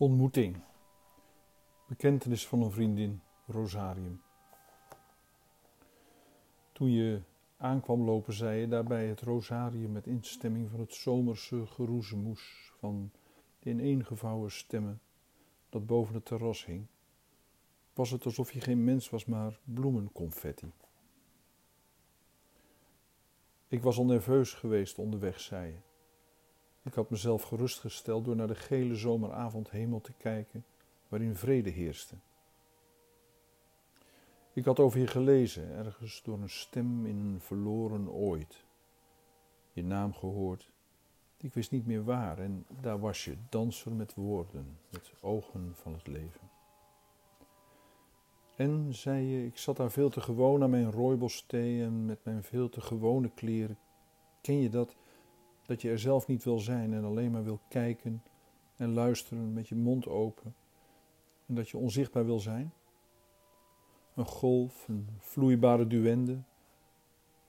Ontmoeting. Bekentenis van een vriendin, Rosarium. Toen je aankwam lopen, zei je daarbij het Rosarium met instemming van het zomerse geroezemoes van de ineengevouwen stemmen dat boven het terras hing. Was het alsof je geen mens was, maar bloemenconfetti. Ik was al nerveus geweest onderweg, zei je. Ik had mezelf gerustgesteld door naar de gele zomeravondhemel te kijken, waarin vrede heerste. Ik had over je gelezen, ergens door een stem in een verloren ooit. Je naam gehoord. Ik wist niet meer waar en daar was je, danser met woorden, met ogen van het leven. En, zei je, ik zat daar veel te gewoon aan mijn rooibosthee en met mijn veel te gewone kleren. Ken je dat? Dat je er zelf niet wil zijn en alleen maar wil kijken en luisteren met je mond open. En dat je onzichtbaar wil zijn. Een golf, een vloeibare duende.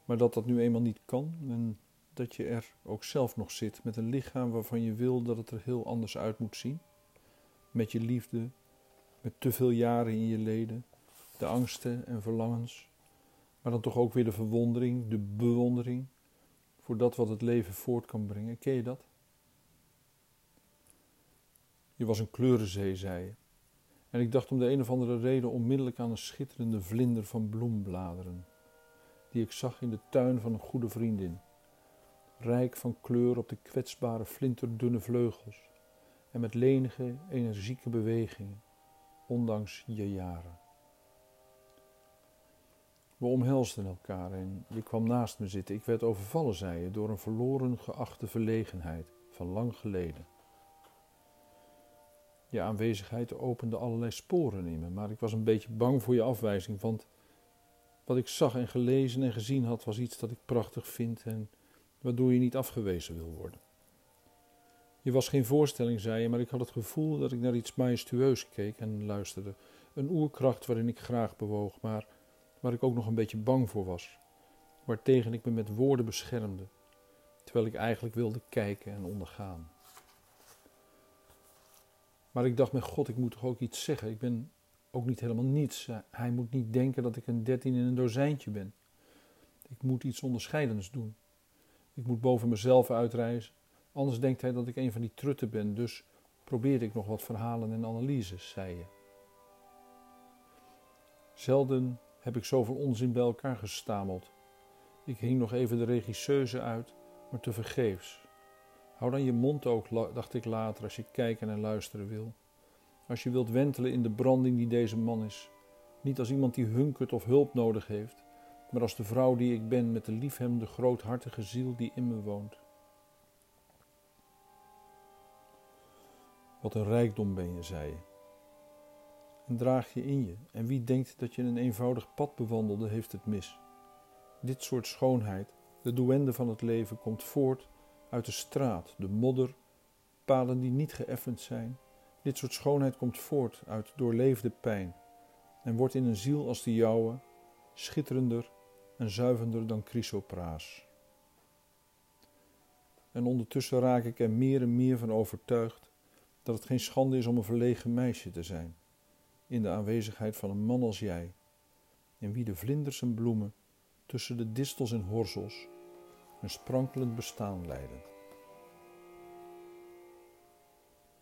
Maar dat dat nu eenmaal niet kan en dat je er ook zelf nog zit met een lichaam waarvan je wil dat het er heel anders uit moet zien. Met je liefde, met te veel jaren in je leden, de angsten en verlangens, maar dan toch ook weer de verwondering, de bewondering voor dat wat het leven voort kan brengen. Ken je dat? Je was een kleurenzee, zei je. En ik dacht om de een of andere reden onmiddellijk aan een schitterende vlinder van bloembladeren, die ik zag in de tuin van een goede vriendin. Rijk van kleur op de kwetsbare flinterdunne vleugels en met lenige, energieke bewegingen, ondanks je jaren. We omhelsden elkaar en je kwam naast me zitten. Ik werd overvallen, zei je, door een verloren geachte verlegenheid van lang geleden. Je aanwezigheid opende allerlei sporen in me, maar ik was een beetje bang voor je afwijzing, want wat ik zag en gelezen en gezien had was iets dat ik prachtig vind en waardoor je niet afgewezen wil worden. Je was geen voorstelling, zei je, maar ik had het gevoel dat ik naar iets majestueus keek en luisterde. Een oerkracht waarin ik graag bewoog, maar waar ik ook nog een beetje bang voor was, waartegen ik me met woorden beschermde, terwijl ik eigenlijk wilde kijken en ondergaan. Maar ik dacht met God, ik moet toch ook iets zeggen. Ik ben ook niet helemaal niets. Hij moet niet denken dat ik een dertien in een dozijntje ben. Ik moet iets onderscheidends doen. Ik moet boven mezelf uitreizen. Anders denkt hij dat ik een van die trutten ben. Dus probeerde ik nog wat verhalen en analyses, zei je. Zelden heb ik zoveel onzin bij elkaar gestameld. Ik hing nog even de regisseuse uit, maar te vergeefs. Hou dan je mond ook, dacht ik later, als je kijken en luisteren wil. Als je wilt wentelen in de branding die deze man is. Niet als iemand die hunkert of hulp nodig heeft, maar als de vrouw die ik ben met de liefhebbende groothartige ziel die in me woont. Wat een rijkdom ben je, zei je en draag je in je. En wie denkt dat je een eenvoudig pad bewandelde, heeft het mis. Dit soort schoonheid, de duende van het leven, komt voort uit de straat, de modder, paden die niet geëffend zijn. Dit soort schoonheid komt voort uit doorleefde pijn en wordt in een ziel als de jouwe schitterender en zuivender dan chrysopraas. En ondertussen raak ik er meer en meer van overtuigd dat het geen schande is om een verlegen meisje te zijn in de aanwezigheid van een man als jij, in wie de vlinders en bloemen tussen de distels en horzels een sprankelend bestaan leiden.